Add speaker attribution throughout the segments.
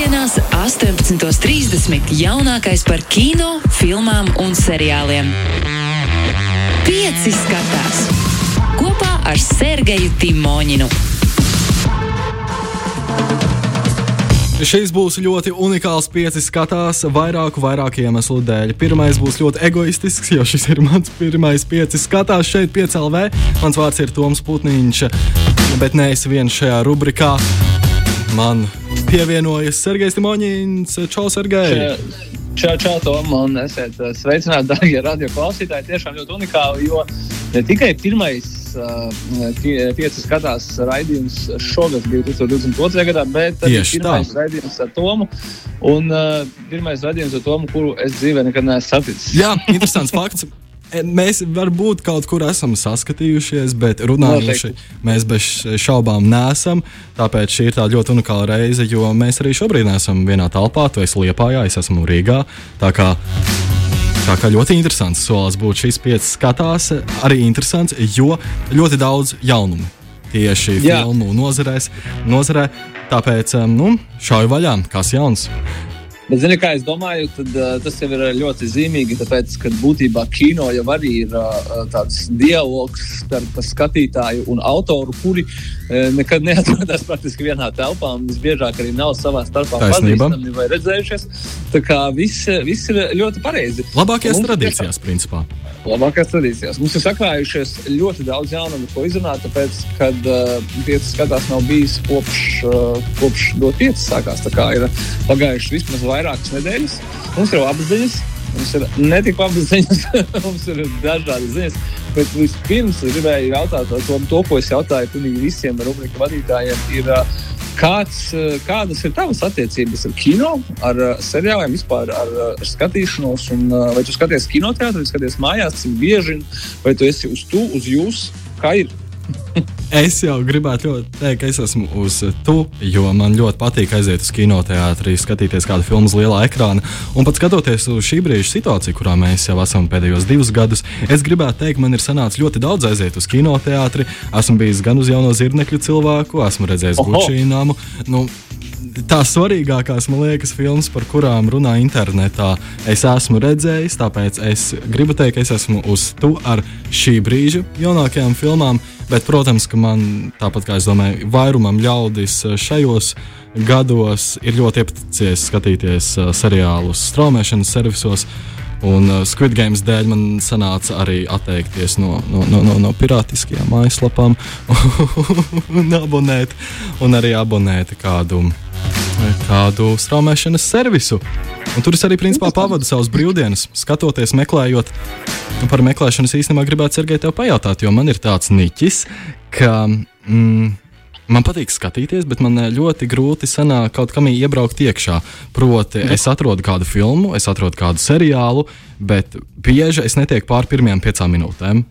Speaker 1: Piektdienās, 18.30. jaunākais par kino, filmām un seriāliem. Pieci skatās kopā ar Sergeju Timoņinu.
Speaker 2: Šis būs ļoti unikāls pieci skatās vairāku, vairāku iemeslu dēļ. Pirmais būs ļoti egoistisks, jo šis ir mans pirmais pieci skatās šeit, 5LV. Mans vārds ir Toms Putniņš, bet ne es viens šajā rubrikā. Man pievienojas Sergejs Timoņins. Čau, Sergej!
Speaker 3: Čau, čau, Tom, un esiet uh, sveicināti, darbie radio klausītāji. Tiešām ļoti unikāli, jo ne tikai pirmais uh, pieci skatās raidījums šogad, 2022. gadā, bet arī
Speaker 2: Tieši
Speaker 3: pirmais
Speaker 2: tā.
Speaker 3: raidījums ar Tomu. Un uh, pirmais raidījums ar Tomu, kuru es dzīvē nekad neesmu saticis.
Speaker 2: Jā, interesants fakts. E, Mēs varbūt kaut kur esam saskatījušies, bet runājuši mēs bez šaubām nesam. Tāpēc šī ir tā ļoti unikāla reize, jo mēs arī šobrīd esam vienā telpā. Tu esi Liepājā, es esmu Rīgā. Tā kā, tā kā ļoti interesants solis būt šīs piecas skatās. Arī interesants, jo ļoti daudz jaunumu tieši
Speaker 3: Jā.
Speaker 2: filmu nozarēs, nozarē. Tāpēc nu, šauju vaļā, kas jauns.
Speaker 3: Bet, zini, kā es domāju, tad, uh, tas jau ir ļoti zīmīgi, tāpēc, ka būtībā kino jau arī ir uh, tāds dialogs starp skatītāju un autoru, kuri uh, nekad neatrodas praktiski vienā telpā un visbiežāk arī nav savā starpā pazīstami vai redzējušies. Tā kā viss, viss ir ļoti pareizi.
Speaker 2: Labākajās
Speaker 3: Mums
Speaker 2: tradīcijās, principā.
Speaker 3: Labākās tradīcijās. Mums ir sakrājušies ļoti daudz jaunumu, ko izrunāt, tāpēc, kad uh, piecas skatās nav bijis kopš, uh, kopš do piecas sākās. Tā kā ir pagājušas vismaz vairākas nedēļas. Mums ir abas ziņas. Mums ir ne tikai abas ziņas, mums ir dažādas ziņas. Bet vispirms gribēju jautāt to, to ko es jautāju pilnīgi visiem rubrika vadītājiem. Ir, Kāds, kādas ir tavas attiecības ar kino, ar seriāliem, vispār ar, ar skatīšanos? Un, vai tu skaties kinoteātrī, skaties mājās, cik bieži, vai tu esi uz tu, uz jūs? Kā ir?
Speaker 2: Es jau gribētu ļoti teikt, ka es esmu uz tu, jo man ļoti patīk aiziet uz kinoteātrī, skatīties kādu filmu uz lielā ekrāna. Un pat skatoties uz šī brīža situāciju, kurā mēs jau esam pēdējos divus gadus, es gribētu teikt, man ir sanācis ļoti daudz aiziet uz kinoteātri. Esmu bijis gan uz jauno zirnekļu cilvēku, esmu redzējis
Speaker 3: Oho!
Speaker 2: Gučīnāmu. Nu, Tās svarīgākās, man liekas, filmas, par kurām runā internetā, es esmu redzējis. Tāpēc es gribu teikt, ka es esmu uz tu ar šī brīža jaunākajām filmām. Bet, protams, ka man, tāpat kā es domāju, vairumam ļaudis šajos gados ir ļoti iepaticies skatīties uh, seriālus straumēšanas servisos. Un uh, Squid Games dēļ man sanāca arī atteikties no, no, no, no, no pirātiskajām mājaslapām un abonēt, un arī abonēt kādu, kādu straumēšanas servisu. Un tur es arī principā pavadu savus brīvdienas, skatoties, meklējot. Un par meklēšanu īstenībā gribētu Sergei tev pajautāt, jo man ir tāds niķis, ka. Mm, Man patīk skatīties, bet man eh, ļoti grūti sanāk kaut kam iebraukt iekšā. Proti, es atrodu kādu filmu, es atrodu kādu seriālu, bet bieži es netieku pāri pirmajām piecām minūtēm.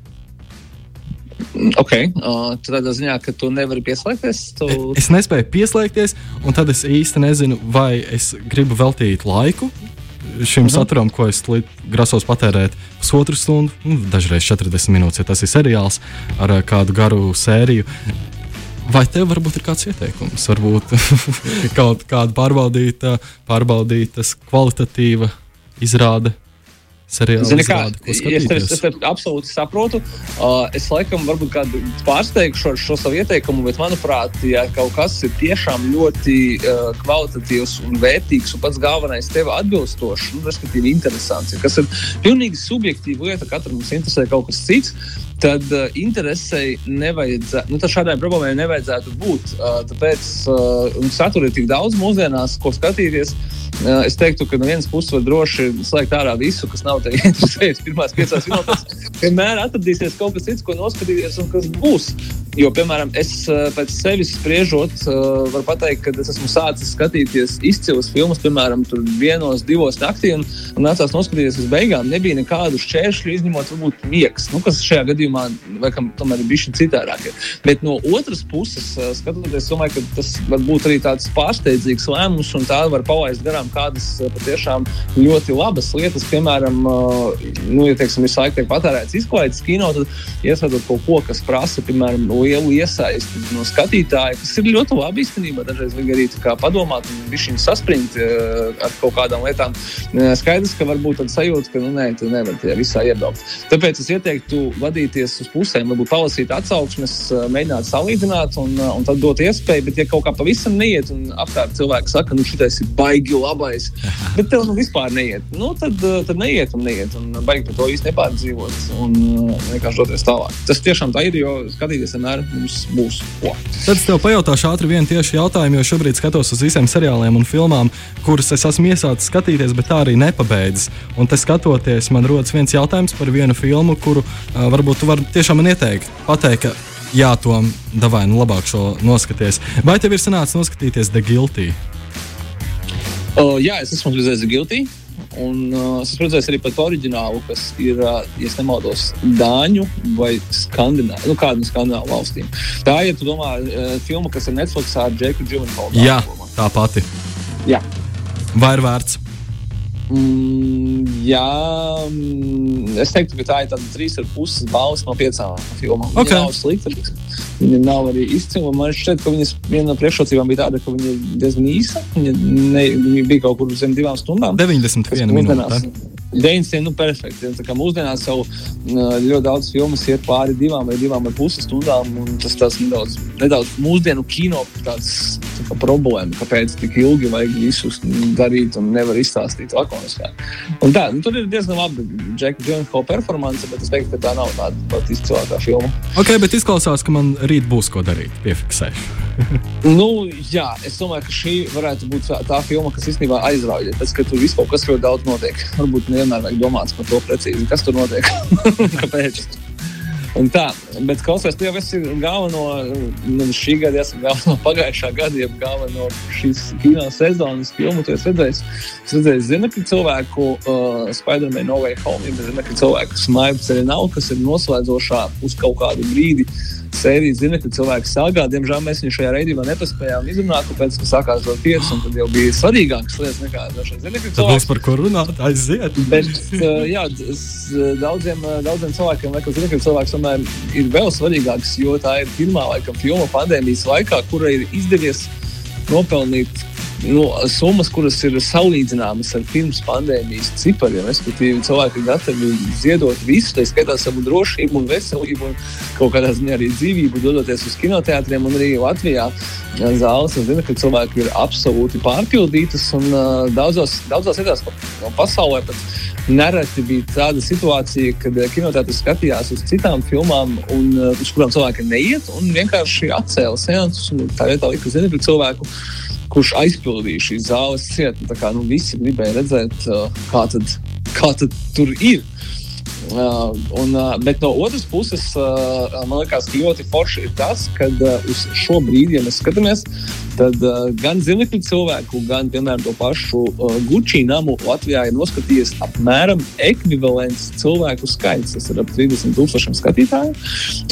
Speaker 3: Ok, uh, tādā ziņā, ka tu nevari pieslēgties. Tu...
Speaker 2: Es nespēju pieslēgties, un tad es īsti nezinu, vai es gribu veltīt laiku šim
Speaker 3: Mhm.
Speaker 2: saturam, ko es grasos patērēt pusotru stundu, nu, dažreiz 40 minūtes, ja tas ir seriāls ar eh, kādu garu sēriju. Vai tev varbūt ir kāds ieteikums? Varbūt kaut kāda pārbaudīta, pārbaudītas kvalitatīva izrāde, seriāla
Speaker 3: Zini, kā,
Speaker 2: ko
Speaker 3: es,
Speaker 2: skatīties.
Speaker 3: es tevi absolūti saprotu. Uh, es laikam varbūt kādu pārsteigšu ar šo savu ieteikumu, bet manuprāt, ja kaut kas ir tiešām ļoti uh, kvalitatīvs un vērtīgs un pats galvenais tev atbilstošs, nu, respektīvi interesants, ja kas ir pilnīgi subjektīva lieta, katram mums interesē kaut kas cits. Tad uh, interesei nevajadzētu, nu, tad šādai problēmai nevajadzētu būt. Uh, tāpēc uh, satura ir tik daudz mūsdienās, ko skatīties. Uh, es teiktu, ka no vienas puses var droši slēgt ārā visu, kas nav tev interesējis pirmās piecās minūtēs. Vienmēr atradīsies kaut kas cits, ko noskatīties un kas būs. Jo, piemēram, es uh, pēc sevis spriežot, uh, varu pateikt, ka es esmu sācis skatīties izcilas filmas, piemēram, vienos, divos naktī, un, un nācās noskatīties līdz beigām. Nebija nekādu šķēršļu, izņemot varbūt miegs, nu, kas šajā gadījumā laikam, tomēr ir bijis citādāk. Bet no otras puses, uh, skatoties, es domāju, ka tas var būt arī tāds pārsteidzīgs lēmums, un tā var palaist garām kādas patiešām ļoti labas lietas. Piemēram, nu, ja teiksim, visu laiku tiek patērēts izklaides kino, tad iesaistot kaut ko, kas prasa, piemēram, lielu iesaisti no skatītāja, kas ir ļoti labi īstenībā. Dažreiz vajag arī padomāt un viņš saspringt uh, ar kaut kādām lietām. Uh, skaidrs, ka varbūt tāda sajūta, ka nu, nē, tu nevari tajā visā iebraukt. Tāpēc es ieteiktu vadīties uz pusēm, varbūt palasīt atsauksmes, uh, mēģināt salīdzināt un, uh, un tad dot iespēju. Bet, ja kaut kā pavisam neiet un apkārt cilvēki saka, nu šitais ir baigi labais, bet tev nu vispār neiet, nu, tad, uh, tad neiet un neiet un baigi to īsti nepārdzīvot un uh, vienkārši doties tālāk. Tas tiešām tā ir, jo skatīties vienmēr mums būs ko.
Speaker 2: Tad es tev pajautāšu ātri vienu tieši jautājumu, jo šobrīd skatos uz visiem seriāliem un filmām, kuras es esmu iesācis skatīties, bet tā arī nepabeidzis. Un te skatoties, man rodas viens jautājums par vienu filmu, kuru uh, varbūt tu vari tiešām man ieteikt. Pateikt, ka jā, to davai, nu labāk šo noskaties. Vai tev ir sanācis noskatīties The Guilty?
Speaker 3: Uh, jā, es esmu redzējis Guilty. Un uh, es redzēju arī par to oriģinālu, kas ir, uh, ja nemaldos, Dāņu vai Skandināvu, nu, kādu no Skandināvu valstīm. Tā ir, ja tu domā, uh, filma, kas ir Netflix ar Džeku Džuvenholdu.
Speaker 2: Jā, tā pati.
Speaker 3: Jā.
Speaker 2: Vai ir vērts?
Speaker 3: Mm, jā, mm, es teiktu, ka tā ir tāda trīs ar puses balvas no piecām filmām.
Speaker 2: Okay.
Speaker 3: Nav slikta, viņa nav arī izcila. Man šķiet, ka viņas viena no priekšrocībām bija tāda, ka viņa ir diezgan īsa. Viņa, ne, viņa bija kaut kur zem divām stundām.
Speaker 2: 91 minūtes.
Speaker 3: 90 nu, perfekti. Tā kā mūsdienās jau ļoti daudz filmas iet pāri divām vai divām ar pusi stundām. Tas tas nedaudz, nedaudz mūsdienu kino tāds, tā problēma, kāpēc tik ilgi vajag visus darīt un nevar izstāstīt lakoniskāk. Un tā, nu, tur ir diezgan labi Džeka Džonka performance, bet es teiktu, ka tā nav tāda pat izcilākā filma.
Speaker 2: Ok, bet izklausās, ka man rīt būs ko darīt. Piefiksēšu.
Speaker 3: nu, jā, es domāju, ka šī varētu būt tā, filma, kas īstenībā aizrauja. Tas, ka tur kaut kas ļoti daudz notiek. Varbūt nevienmēr vajag domāt par to precīzi, kas tur notiek. Kāpēc? Un tā, bet klausies, tu jau esi galveno, nu, šī gada, esmu galveno pagājušā gada, jau galveno šīs kino sezonas filmu. Tu esi redzējis, es redzēju zinekļu cilvēku uh, Spider-Man No Way Home, ja zinekļu cilvēku smaidu ceļa nav, kas ir noslēdzošā uz kaut kādu brīdi sērijas zinekļu cilvēku sāgā. Diemžēl mēs viņu šajā raidījumā nepaspējām izrunāt, tāpēc, ka sākās vēl pieci, un tad jau bija svarīgākas lietas nekā dažreiz zinekļu
Speaker 2: cilvēki. Tad par ko runāt, aiziet.
Speaker 3: Bet, uh, jā, daudziem, daudziem cilvēkiem, liekas, zinekļu cilvēks tomēr ir vēl svarīgāks, jo tā ir pirmā laikam filma pandēmijas laikā, kura ir izdevies nopelnīt nu, summas, kuras ir salīdzināmas ar pirms pandēmijas cipariem. Respektīvi, cilvēki ir gatavi ziedot visu, tā skaitā savu drošību un veselību, un kaut kādā ziņā arī dzīvību, dodoties uz kinoteātriem. Un arī Latvijā zāles, es zinu, ka cilvēki ir absolūti pārpildītas, un uh, daudzos, daudzās vietās no pasaulē pat nereti bija tāda situācija, kad kinoteātris skatījās uz citām filmām, un, uh, uz kurām cilvēki neiet, un vienkārši atcēla seansus. Tā vietā lika zini, cilvēku kurš aizpildīja šīs zāles ciet. Tā kā nu, visi gribēja redzēt, uh, kā, tad, kā tad tur ir. Uh, un, uh, bet no otras puses, uh, man liekas, ļoti forši ir tas, ka uh, uz šo brīdi, ja mēs skatāmies, tad uh, gan zinekļu cilvēku, gan piemēram to pašu uh, Gucci namu Latvijā ir noskatījies apmēram ekvivalents cilvēku skaits. Tas ir ap 30 tūkstošiem skatītāju.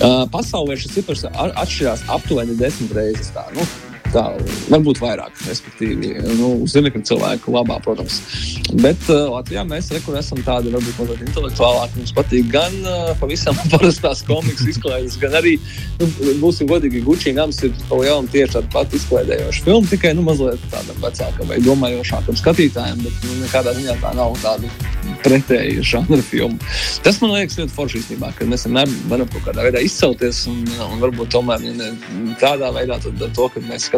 Speaker 3: Uh, pasaulē šis cipars atšķirās aptuveni desmit reizes. Tā, nu, Tā varbūt vairāk, respektīvi, nu, zinekļu cilvēku labā, protams. Bet uh, Latvijā mēs rekur esam tādi, varbūt mazliet intelektuālāki. Mums patīk gan uh, pavisam parastās komiksu izklaides, gan arī, nu, būsim godīgi, Gucci nams ir kaut jaunu tieši tādu pat izklaidējošu filmu, tikai, nu, mazliet tādam vecākam vai domājošākam skatītājam, bet, nu, nekādā ziņā tā nav tāda pretēji žanra filma. Tas man liekas ļoti forši īstenībā, ka mēs vienmēr varam kaut kādā veidā izcelties un, un varbūt tomēr ja tādā veidā tad, to, ka mēs skatāmies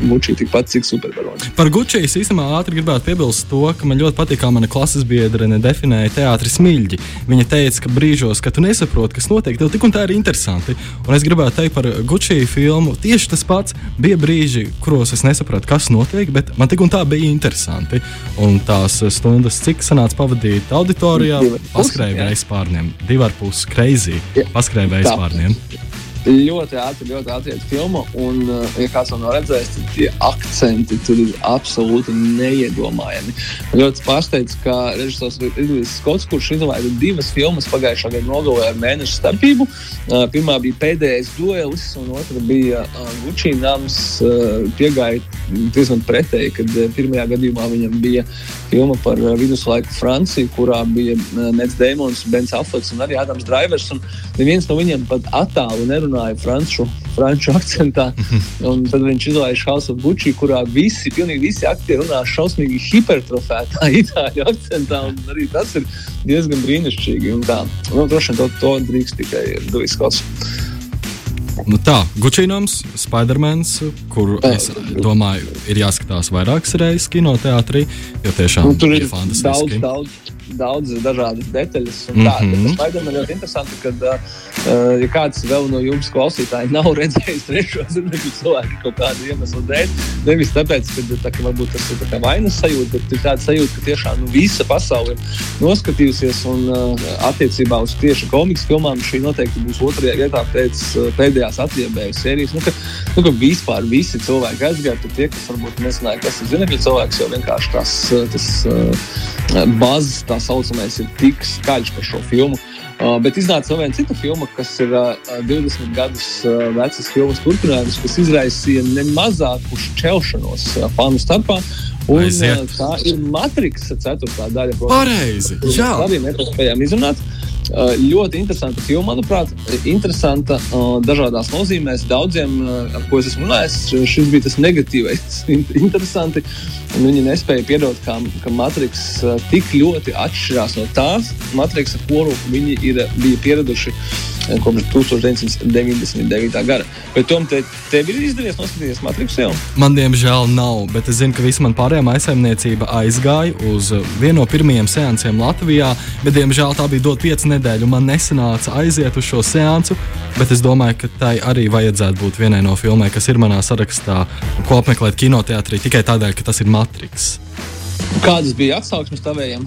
Speaker 3: Gucci tikpat cik supervaroni.
Speaker 2: Par Gucci es īstenībā ātri gribētu piebilst to, ka man ļoti patīk, kā mana klases biedre definēja teātris mīļģi. Viņa teica, ka brīžos, kad tu nesaproti, kas notiek, tev tik un tā ir interesanti. Un es gribētu teikt par Gucci filmu, tieši tas pats bija brīži, kuros es nesapratu, kas notiek, bet man tik un tā bija interesanti. Un tās stundas, cik sanāca pavadīt auditorijā, paskrēja vējs pārniem, divi ar pusi kreizī, paskrēja vējs pārniem
Speaker 3: ļoti ātri, ļoti ātri iet filma. Un, uh, ja kāds to nav redzējis, tad tie akcenti tur ir absolūti neiedomājami. Man ļoti pārsteidz, ka režisors Ridlijs Skots, kurš izlaida divas filmas pagājušā gada nogalē ar mēnešu starpību. Uh, pirmā bija pēdējais duelis, un otra bija uh, Gucci nams. Piegāja diezgan pretēji, kad pirmajā gadījumā viņam bija filma par viduslaiku Franciju, kurā bija Nets Dēmons, Bens Affleks un arī Adams Drivers. Un neviens no viņiem pat attālu nerunā runāja franču, franču akcentā. Un tad viņš izlaiž House of Gucci, kurā visi, pilnīgi visi aktieri runā šausmīgi hipertrofētā itāļu akcentā. Arī tas ir diezgan brīnišķīgi. Un tā, nu, droši vien to, to drīkst tikai Duvis Kots.
Speaker 2: Nu tā, Gučīnams, Spidermans, kuru es domāju, ir jāskatās vairākas reizes kinoteātrī, jo tiešām
Speaker 3: nu, tur ir
Speaker 2: fantastiski.
Speaker 3: Daudz, daudz daudz dažādas detaļas. Tā mm -hmm. tas man ļoti interesanti, ka, uh, ja kāds vēl no jums klausītājiem nav redzējis trešo zirnekļu cilvēku kaut kādu iemeslu dēļ, nevis tāpēc, ka, tā, ka varbūt tas ir tā vainas sajūta, bet ir tāda sajūta, ka tiešām nu, visa pasaule ir noskatījusies un uh, attiecībā uz tieši komiksu filmām šī noteikti būs otrajā vietā pēc uh, pēdējās attiebēju sērijas. Nu, ka, nu, ka vispār visi cilvēki aizgāja, pat tie, kas varbūt nezināja, kas ir zirnekļu cilvēks, jo vienkārši tas, tas uh, bazes, tā saucamais ir tik skaļš par šo filmu. Uh, bet iznāca vēl viena cita filma, kas ir uh, 20 gadus uh, vecas filmas turpinājums, kas izraisīja nemazāku šķelšanos uh, fanu starpā. Un,
Speaker 2: Aiziet.
Speaker 3: uh, tā ir Matrix 4. daļa.
Speaker 2: Pareizi, jā.
Speaker 3: Arī nespējām izrunāt. Uh, ļoti interesanta filma, manuprāt, interesanta dažādās nozīmēs. Daudziem, ar ko es esmu runājis, šis bija tas negatīvais. interesanti. Viņi nespēja piedot, kā, ka Matrix uh, tik ļoti atšķirās no tās Matrix, ar kuru viņi ir, bija pieraduši kopš 1999. gada. Bet Tom, te, tev ir izdevies noskatīties Matrix jau?
Speaker 2: Man, diemžēl, nav, bet es zinu, ka visa mana pārējā aizsaimniecība aizgāja uz vienu no pirmajiem seansiem Latvijā, bet, diemžēl, tā bija dot pieci nedēļu. Man nesanāca aiziet uz šo seansu, bet es domāju, ka tai arī vajadzētu būt vienai no filmām, kas ir manā sarakstā, ko apmeklēt kinoteātrī tikai tādēļ, ka tas ir Matrix.
Speaker 3: Kādas bija atsauksmes tavējiem?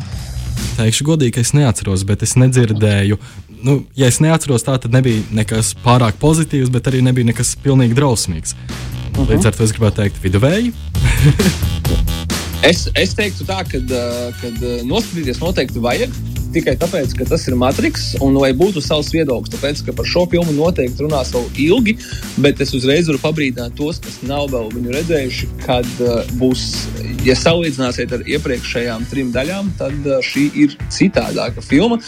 Speaker 2: Teikšu godīgi, ka es neatceros, bet es nedzirdēju. Nu, ja es neatceros, tā tad nebija nekas pārāk pozitīvs, bet arī nebija nekas pilnīgi drausmīgs. Uh -huh. Līdz ar to es gribētu teikt, viduvēji.
Speaker 3: es, es teiktu, tā, ka noskatīties noteikti vajag tikai tāpēc, ka tas ir Matrix, un vai būtu savs viedoklis. Tāpēc, ka par šo filmu noteikti runās vēl ilgi, bet es uzreiz varu pabrīdināt tos, kas nav vēl viņu redzējuši, kad uh, būs, ja salīdzināsiet ar iepriekšējām trim daļām, tad uh, šī ir citādāka filma.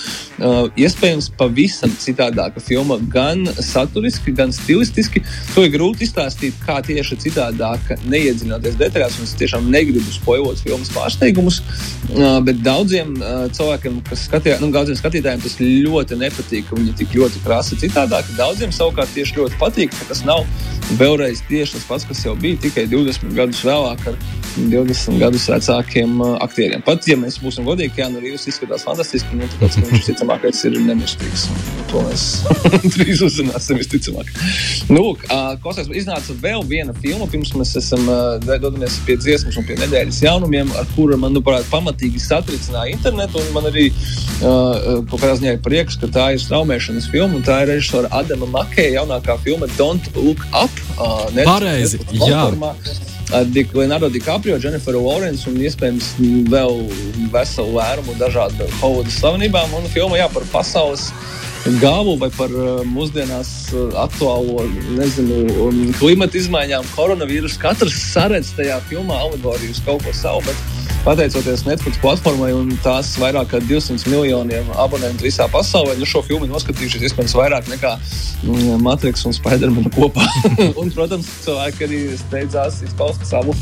Speaker 3: Uh, iespējams, pavisam citādāka filma gan saturiski, gan stilistiski. To ir grūti izstāstīt, kā tieši citādāka, neiedziļinoties detaļās. Es tiešām negribu spoilot filmas pārsteigumus, uh, bet daudziem uh, cilvēkiem, kas skatījā, nu, daudziem skatītājiem tas ļoti nepatīk, ka viņi tik ļoti krasi citādāk. Daudziem savukārt tieši ļoti patīk, ka tas nav vēlreiz tieši tas pats, kas jau bija tikai 20 gadus vēlāk ar 20 gadus vecākiem uh, aktieriem. Pat ja mēs būsim godīgi, Jānis nu, Rīvs izskatās fantastiski, nu, tāpēc, ka viņš visticamākais ir nemirstīgs. To mēs drīz uzzināsim visticamāk. Nu, uh, Kostais iznāca vēl viena filma, pirms mēs esam uh, dodamies pie dziesmas un pie nedēļas jaunumiem, ar kuru, manuprāt, pamatīgi satricināja internetu. Man arī uh, kaut kādā ziņā ir prieks, ka tā ir straumēšanas filma, tā ir režisora Adama Makēja jaunākā filma Don't Look Up. Uh,
Speaker 2: Pareizi, jā.
Speaker 3: Ar Leonardo DiCaprio, Jenniferu Lawrence un iespējams vēl veselu vērumu dažādu Hollywoodas slavenībām. Un filma jā, par pasaules gāvu vai par mūsdienās aktuālo nezinu, klimata izmaiņām, koronavīrusu. Katrs saredz tajā filmā alegoriju uz kaut ko savu. Bet pateicoties Netflix platformai un tās vairāk kā 200 miljoniem abonentu visā pasaulē, nu šo filmu noskatījušies iespējams vairāk nekā mm, Matrix un Spiderman kopā. un, protams, cilvēki arī steidzās izpaust savu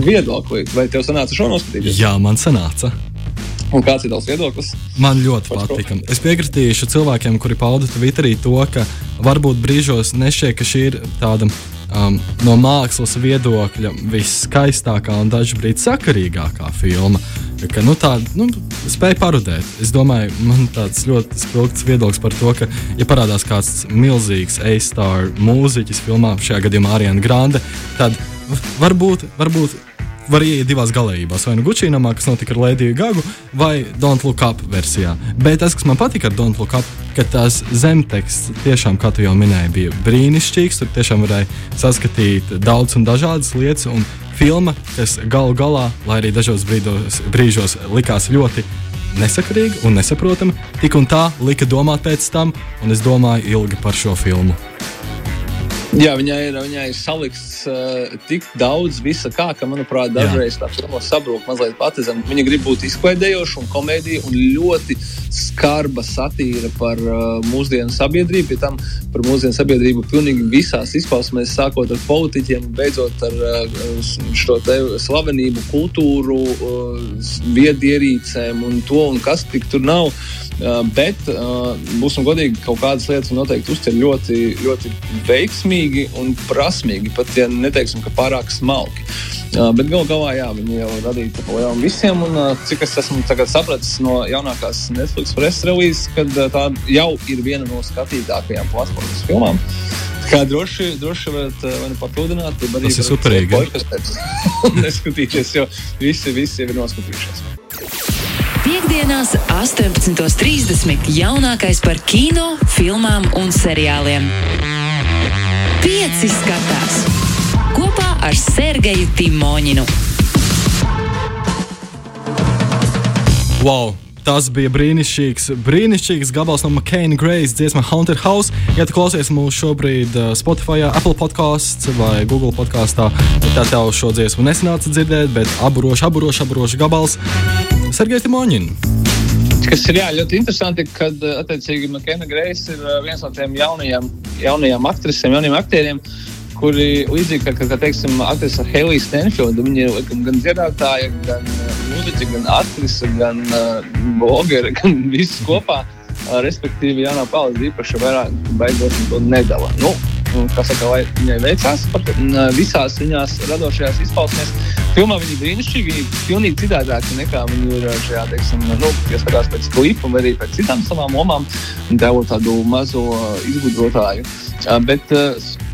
Speaker 3: viedokli. Vai tev sanāca šo noskatīties?
Speaker 2: Jā, man sanāca.
Speaker 3: Un kāds ir tavs viedoklis?
Speaker 2: Man ļoti patika. Es piekritīšu cilvēkiem, kuri pauda Twitterī to, ka varbūt brīžos nešķiet, ka šī ir tāda um, no mākslas viedokļa viskaistākā un dažkārt sakarīgākā filma. Ka, nu, tā nu, spēja parodēt. Es domāju, man tāds ļoti spilgts viedoklis par to, ka, ja parādās kāds milzīgs A-star mūziķis filmā, šajā gadījumā Ariana Grande, tad varbūt, varbūt var ieiet divās galējībās. Vai nu Gucci'namā, kas notika ar Lēdiju Gagu, vai Don't Look Up versijā. Bet tas, kas man patika ar Don't Look Up, ka tās zemteksts tiešām, kā tu jau minēji, bija brīnišķīgs. Tur tiešām varēja saskatīt daudz un dažādas lietas. Un filma, kas galu galā, lai arī dažos brīdos, brīžos likās ļoti nesakarīga un nesaprotama, tik un tā lika domāt pēc tam, un es domāju ilgi par šo filmu.
Speaker 3: Jā, viņai ir, viņai ir salikts uh, tik daudz visa, kā, ka, manuprāt, dažreiz tā filma sabrūk mazliet pati zem. Viņa grib būt izklaidējoša un komēdija un ļoti skarba satīra par uh, mūsdienu sabiedrību. Pie tam par mūsdienu sabiedrību pilnīgi visās izpausmēs, sākot ar politiķiem, beidzot ar uh, šo slavenību, kultūru, uh, viedierīcēm un to, un kas tik tur nav. Uh, bet, uh, būsim godīgi, kaut kādas lietas noteikti uztver ļoti, ļoti veiksmīgi un prasmīgi, pat ja neteiksim, ka pārāk smalki. Uh, bet galu galā, jā, viņi jau radīja to lielumu visiem. Un, cik es esmu sapratis no jaunākās Netflix preses releases, kad tā jau ir viena no skatītākajām platformas filmām. Kā droši, droši varat mani papildināt,
Speaker 2: tad arī tas ir superīgi.
Speaker 3: Neskatīties, jo visi, visi ir noskatījušies.
Speaker 1: Piektdienās, 18.30. jaunākais par kino, filmām un seriāliem. Pieci skatās kopā ar Sergeju Timoņinu.
Speaker 2: Wow! Tas bija brīnišķīgs, brīnišķīgs gabals no McCain Grace dziesma Haunted House. Ja tu klausies mūsu šobrīd uh, Spotify, Apple podkāstā vai Google podkāstā, tad tev šo dziesmu nesanāca dzirdēt, bet aburošs, aburošs, aburošs gabals. Sergejs Timoņins.
Speaker 3: Kas ir jā, ļoti interesanti, kad attiecīgi Makena Greis ir viens no tiem jaunajiem, jaunajiem aktrisiem, jauniem aktieriem, kuri līdzīgi kā, kā teiksim, aktrise Helija Stenfielda, viņa ir gan dziedātāja, gan mūziķa, gan aktrise, gan uh, blogere, gan viss kopā. Uh, respektīvi, jaunā paudze īpaši vairāk beidzot to nedala. Nu, kā saka, lai viņai veicās par visās viņās radošajās izpausmēs. Filmā viņa ir brīnišķīga, viņa ir pilnīgi citādāka nekā viņa ir šajā, teiksim, nu, ja skatās pēc klipa vai arī pēc citām savām omām, tev tādu mazo izgudrotāju. Bet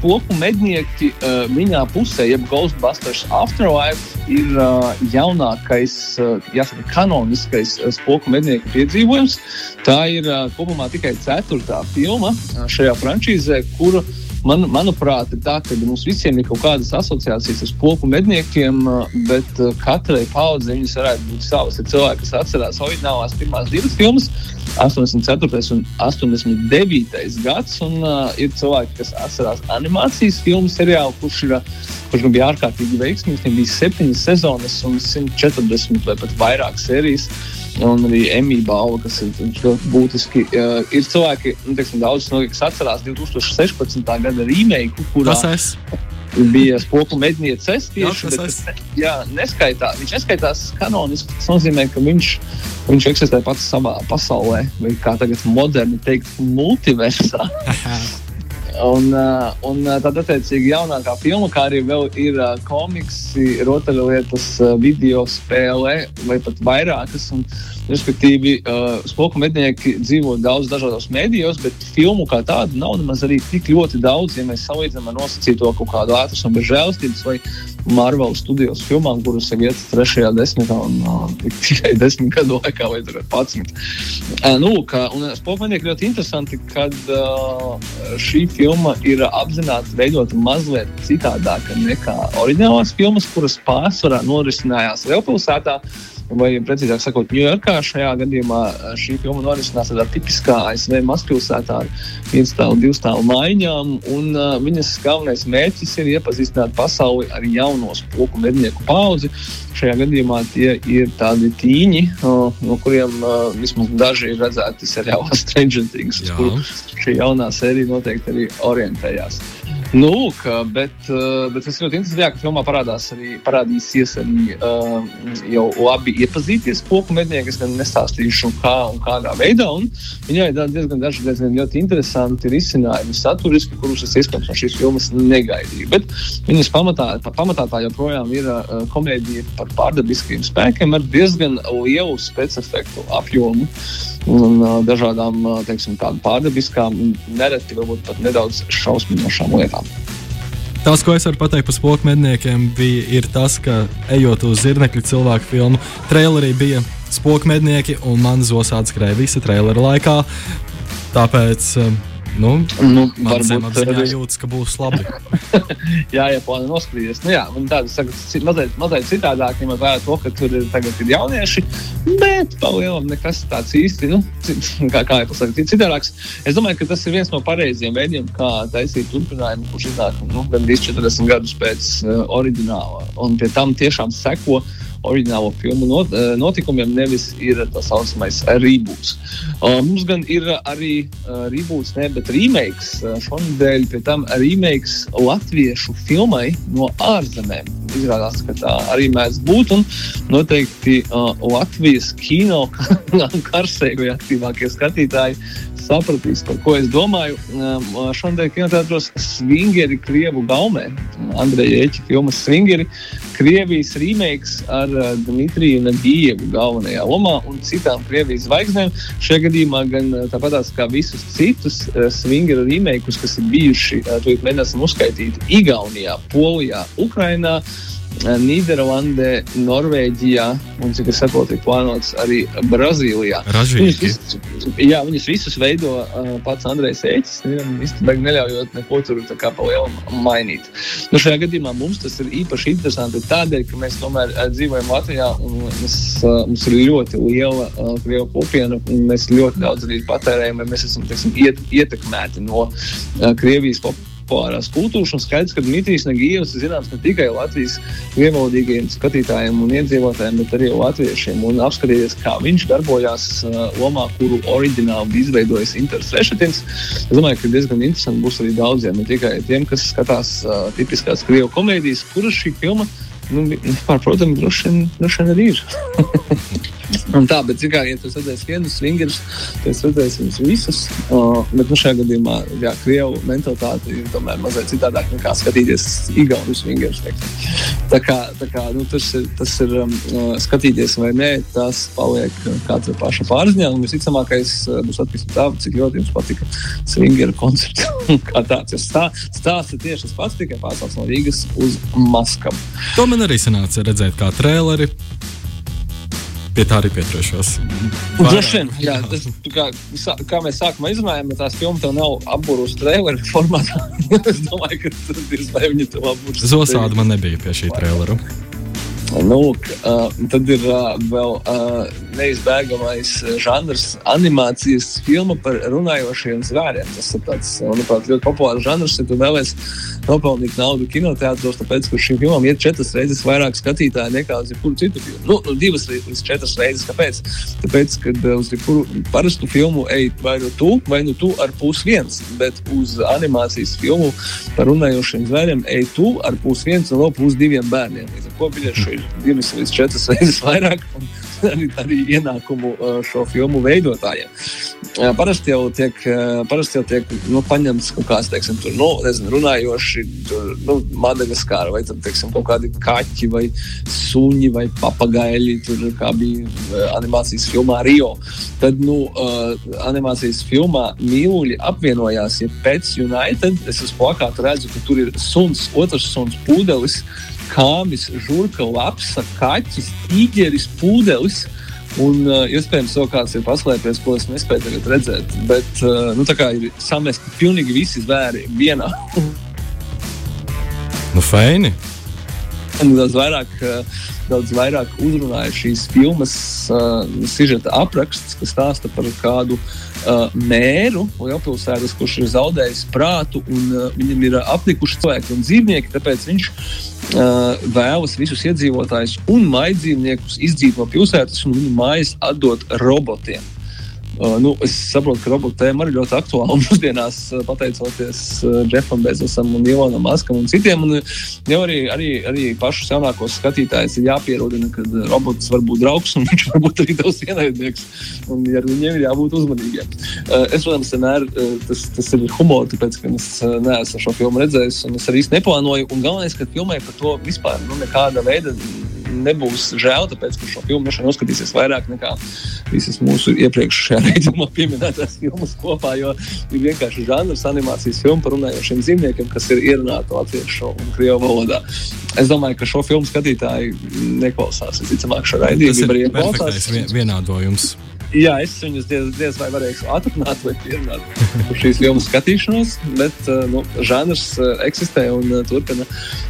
Speaker 3: spoku mednieki uh, viņā pusē, jeb Ghostbusters Afterlife, ir uh, jaunākais, uh, jāsaka, kanoniskais uh, spoku mednieku piedzīvojums. Tā ir uh, kopumā tikai ceturtā filma uh, šajā frančīzē, kuru uh, man, manuprāt, ir tā, ka mums visiem ir kaut kādas asociācijas ar spoku medniekiem, bet katrai paudzei viņas varētu būt savas. Ir cilvēki, kas atcerās oriģinālās pirmās divas filmas, 84. un 89. gads, un uh, ir cilvēki, kas atcerās animācijas filmu seriālu, kurš ir. Kurš nu bija ārkārtīgi veiksmīgs. Viņam bija septiņas sezonas un 140 vai pat vairāk sērijas. Un arī Emīļa balva, kas ir ļoti būtiski. Uh, ir cilvēki, nu, teiksim, daudz no kas atcerās 2016. gada remake, kurā bija spoku mednieces tieši. Jā, bet, es. jā, neskaitā, viņš neskaitās kanoniski. Tas nozīmē, ka viņš, viņš eksistē pats savā pasaulē, vai kā tagad moderni teikt, multiversā. Un, uh, un uh, tad, attiecīgi, jaunākā filma, kā arī ir uh, komiksi, rotaļlietas, video spēle vai pat vairākas. Un, respektīvi, uh, spoku mednieki dzīvo daudz dažādos mēdījos, bet filmu kā tādu nav nemaz arī tik ļoti daudz, ja mēs salīdzinām ar nosacīto kaut kādu ātrumu un bez žēlstības vai Marvel studijos filmām, kuras ir ietas trešajā desmitā un uh, tikai desmit gadu laikā vai patsmit. Uh, nu, ka, un spoku mednieki ļoti interesanti, kad uh, šī filma ir apzināti veidota mazliet citādāka nekā oriģinālās filmas, kuras pārsvarā norisinājās Lielpilsētā. Vai precīzāk sakot, Ņujorkā šajā gadījumā šī filma norisinās tādā tipiskā ASV mazpilsētā ar vienu stāvu, divu stāvu maiņām. Un, uh, viņas galvenais mērķis ir iepazīstināt pasauli ar jauno spoku mednieku paudzi. Šajā gadījumā tie ir tādi tīņi, uh, no kuriem uh, vismaz daži ir redzēti seriālā Stranger Things, uz kuru šī jaunā sērija noteikti arī orientējās. Nu, lūk, bet, bet tas ļoti interesanti, ka filmā parādās arī, parādīsies arī uh, jau labi iepazīties spoku mednieki. Es gan nestāstīšu, kā un kādā veidā. Un viņai ir diezgan daži diezgan ļoti interesanti risinājumi saturiski, kurus es iespējams no šīs filmas negaidīju. Bet viņas pamatā, pamatā tā joprojām ir uh, komēdija par pārdabiskiem spēkiem ar diezgan lielu specifektu apjomu un dažādām teiksim, pārdabiskām, nereti varbūt pat nedaudz šausminošām lietām.
Speaker 2: Tas, ko es varu pateikt par spoku medniekiem, bija tas, ka ejot uz zirnekļu cilvēku filmu, trailerī bija spoku mednieki, un man zosādi skrēja visa trailera laikā. Tāpēc Nu,
Speaker 3: Nu, varbūt,
Speaker 2: jūtas, ka būs labi.
Speaker 3: jā, Japāna noskrījies. Nu, jā, un tāda saka, ci- mazliet, mazliet citādāk, ņemot vērā to, ka tur ir tagad ir jaunieši, bet palielam nekas tāds īsti, nu, kā, kā jau pasaka, cits citādāks. Es domāju, ka tas ir viens no pareiziem veidiem, kā taisīt turpinājumu, kurš iznāk, nu, gandrīz 40 gadus pēc uh, oriģināla. Un pie tam tiešām seko oriģinālo filmu not, eh, notikumiem, nevis ir tā saucamais reboots. Mums gan ir arī uh, reboots, ne, bet remakes. Uh, šonadēļ pie tam remakes latviešu filmai no ārzemēm. Izrādās, ka tā arī mēdz būt. Un noteikti uh, Latvijas kino karsēji vai aktīvākie skatītāji sapratīs, par ko es domāju. Šodien kinoteātros Svingeri Krievu gaumē. Andreja Eķa filmas Svingeri. Krievijas remakes ar uh, Dmitriju Nagievu galvenajā lomā un citām Krievijas zvaigznēm. Šajā gadījumā gan uh, tāpatās kā visus citus uh, Svingera remakes, kas ir bijuši, uh, to mēģināsim uzskaitīt Igaunijā, Polijā, Ukrainā. Nīderlandē, Norvēģijā un, cik es saprotu, ir plānots arī Brazīlijā. Viņus visus, jā, viņus visus veido uh, pats Andrejs Eķis, īstenībā neļaujot neko tur tā kā pa lielam mainīt. Nu, šajā gadījumā mums tas ir īpaši interesanti tādēļ, ka mēs tomēr uh, dzīvojam Latvijā un mēs, uh, mums ir ļoti liela uh, krievu kopiena un mēs ļoti daudz arī patērējam, vai mēs esam teiksim, iet, ietekmēti no uh, Krievijas populācijas populārās kultūras. Un skaidrs, ka Dmitrijs Nagijevs ir zināms ne tikai Latvijas vienvaldīgajiem skatītājiem un iedzīvotājiem, bet arī latviešiem. Un apskatieties, kā viņš darbojās uh, lomā, kuru oriģināli bija izveidojis Inters Rešetins. Es domāju, ka diezgan interesanti būs arī daudziem, ne tikai tiem, kas skatās uh, tipiskās krievu komēdijas, kuras šī filma. Nu, vien, droši vien arī ir. Un tā, bet, kā, ja tu redzēsi vienu swingerus, tad es redzēšu viņus visus. Uh, bet, nu, šajā gadījumā, jā, krievu mentalitāte ir tomēr mazliet citādāk nekā skatīties igaunu swingerus. Tā kā, tā kā nu, tas ir, tas ir um, skatīties vai nē, tas paliek katra paša pārziņā. Un visticamākais uh, būs atkarīgs no tā, cik ļoti jums patika swingeru koncerts. kā tāds ir stā, stāsts, tieši tas pats, tikai pārstāvs no Rīgas uz Maskavu.
Speaker 2: To man arī sanāca redzēt kā traileri. Pie tā arī pieturēšos.
Speaker 3: Droši vien, jā, tas, kā, kā mēs sākumā izrunājām, tās filmas tev nav apburus traileru formātā. es domāju, ka tas ir vai viņi tev apburus.
Speaker 2: Zosāda man nebija pie šī trailera.
Speaker 3: Nu, uh, tad ir uh, vēl uh, neizbēgamais uh, žanrs, animācijas filma par runājošiem zvēriem. Tas ir tāds, manuprāt, ļoti populārs žanrs. Ja tu vēlēsies nopelnīt naudu kinoteātros, tāpēc, ka šīm filmām ir četras reizes vairāk skatītāju nekā uz jebkuru citu filmu. Nu, nu, divas līdz četras reizes. Kāpēc? Tāpēc, kad uh, uz jebkuru parastu filmu ej vai nu tu, vai nu tu ar pus viens, bet uz animācijas filmu par runājošiem zvēriem ej tu ar pus viens un vēl pus diviem bērniem. Līdz ar ko biļešu ir divas līdz četras reizes vairāk. un Arī, arī ienākumu uh, šo filmu veidotājiem. Uh, Parasti jau tiek, uh, parasti jau tiek nu, paņemts kaut kāds, teiksim, tur, nu, nezinu, runājoši, tur, nu, Madagaskāra vai tad, teiksim, kaut kādi kaķi vai suņi vai papagaili, tur, kā bija uh, animācijas filmā Rio. Tad, nu, uh, animācijas filmā mīluļi apvienojās, ja pēc United es uz plakāta redzu, ka tur ir suns, otrs suns pūdelis, kāmis, žurka, lapsa, kaķis, tīģeris, pūdelis. Un, uh, iespējams, vēl kāds ir paslēpies, ko es nespēju tagad redzēt. Bet, uh, nu, tā kā ir samesti pilnīgi visi zvēri vienā.
Speaker 2: Nu, feini.
Speaker 3: Daudz vairāk, uh, daudz vairāk uzrunāja šīs filmas uh, sižeta apraksts, kas stāsta par kādu uh, mēru lielpilsētas, kurš ir zaudējis prātu, un uh, viņam ir apnikuši cilvēki un dzīvnieki. Tāpēc viņš vēlas visus iedzīvotājus un maidzīvniekus izdzīt no pilsētas un viņu mājas atdot robotiem. Uh, nu, es saprotu, ka robotu tēma arī ļoti aktuāla mūsdienās, uh, pateicoties uh, Jeffam Bezosam, un Ilonam Maskam un citiem. Un, jau arī, arī, arī pašus jaunākos skatītājus ir jāpierodina, ka robots var būt draugs un viņš var būt arī tavs ienaidnieks. Un ar viņiem ir jābūt uzmanīgiem. Uh, es, protams, vienmēr uh, tas, tas ir humors, tāpēc, ka es uh, neesmu šo filmu redzējis, un es arī īsti neplānoju. Un galvenais, ka filmai par to vispār nu, nekāda veida nebūs žēl, tāpēc, ka šo filmu droši vien uzskatīsies vairāk nekā visas mūsu iepriekšējā raidījumā pieminētās filmas kopā. Jo ir vienkārši žanrs, animācijas filma par runājošiem dzīvniekiem, kas ir ierunāta latviešu un krievu valodā. Es domāju, ka šo filmu skatītāji neklausās. Visticamāk, šo
Speaker 2: Tas
Speaker 3: raidījumu
Speaker 2: ir
Speaker 3: arī klausās.
Speaker 2: vien- vienādojums.
Speaker 3: Jā, es viņus diez, diez vai varēšu atrunāt vai pierunāt šīs filmas skatīšanos, bet nu, žanrs eksistē un turpina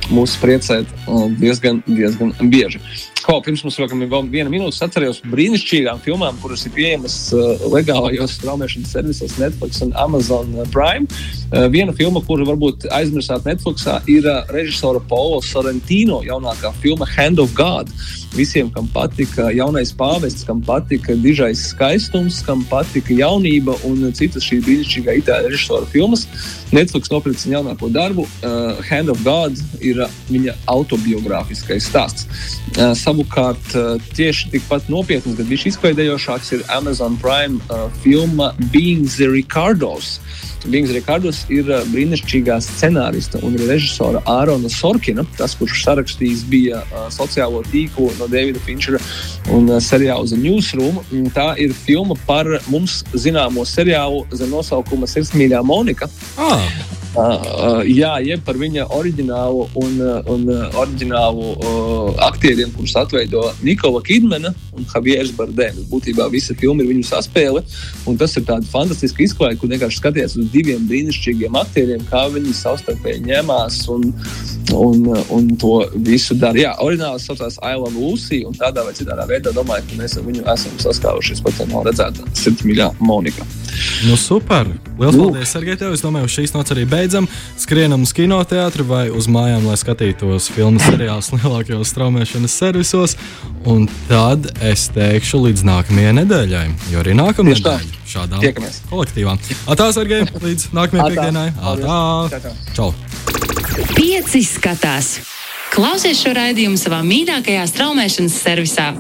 Speaker 3: mūs priecēt diezgan, diezgan bieži. Ko, pirms mums vēl viena minūte, atcerējos brīnišķīgām filmām, kuras ir pieejamas uh, legālajos straumēšanas servisos Netflix un Amazon Prime. Uh, viena filma, kuru varbūt aizmirsāt Netflixā, ir uh, režisora Paulo Sorrentino jaunākā filma Hand of God. Visiem, kam patika jaunais pāvests, kam patika dižais skaistums, kam patika jaunība un citas šī brīnišķīgā itāļu režisora filmas. Netflix nopirka jaunāko darbu. Uh, Hand of God ir uh, viņa autobiogrāfiskais stāsts. Uh, savukārt, uh, tieši tikpat nopietns, bet viņš izklaidējošāks ir Amazon Prime uh, filma Being the Ricardos. Bings Rikārdos ir uh, brīnišķīgā scenārista un režisora Ārona Sorkina, tas, kurš sarakstījis bija sociālo tīklu no Davida Finčera un seriālu The Newsroom. Tā ir filma par mums zināmo seriālu zem nosaukuma Sirsmīļā Monika.
Speaker 2: Ah.
Speaker 3: Uh, jā, jeb par viņa oriģinālu un, un oriģinālu uh, aktieriem, kurus atveido Nikola Kidmana un Javieris Bardēns. Būtībā visa filma ir viņu saspēle, un tas ir tāds fantastisks izklaides, kur vienkārši skaties uz diviem brīnišķīgiem aktieriem, kā viņi savstarpēji ņemās un, un, un to visu dara. Jā, oriģināls saucās Love Lucy, un tādā vai citādā veidā domāju, ka mēs ar viņu esam saskārušies pat no redzētā sirdsmīļā Monika.
Speaker 2: Nu, super! Lielas paldies, Sergei, tev! Es domāju, šīs nots arī beidzam. Skrienam uz kinoteātri vai uz mājām, lai skatītos filmu seriālus lielākajos straumēšanas servisos. Un tad es teikšu līdz nākamajai nedēļai, jo arī nākamā nedēļa šādām
Speaker 3: Tiekamies.
Speaker 2: kolektīvām. Atā, Sergei, līdz nākamajai piekdienai. Atā! Čau!
Speaker 1: Pieci skatās! Klausies šo raidījumu savā mīļākajā straumēšanas servisā!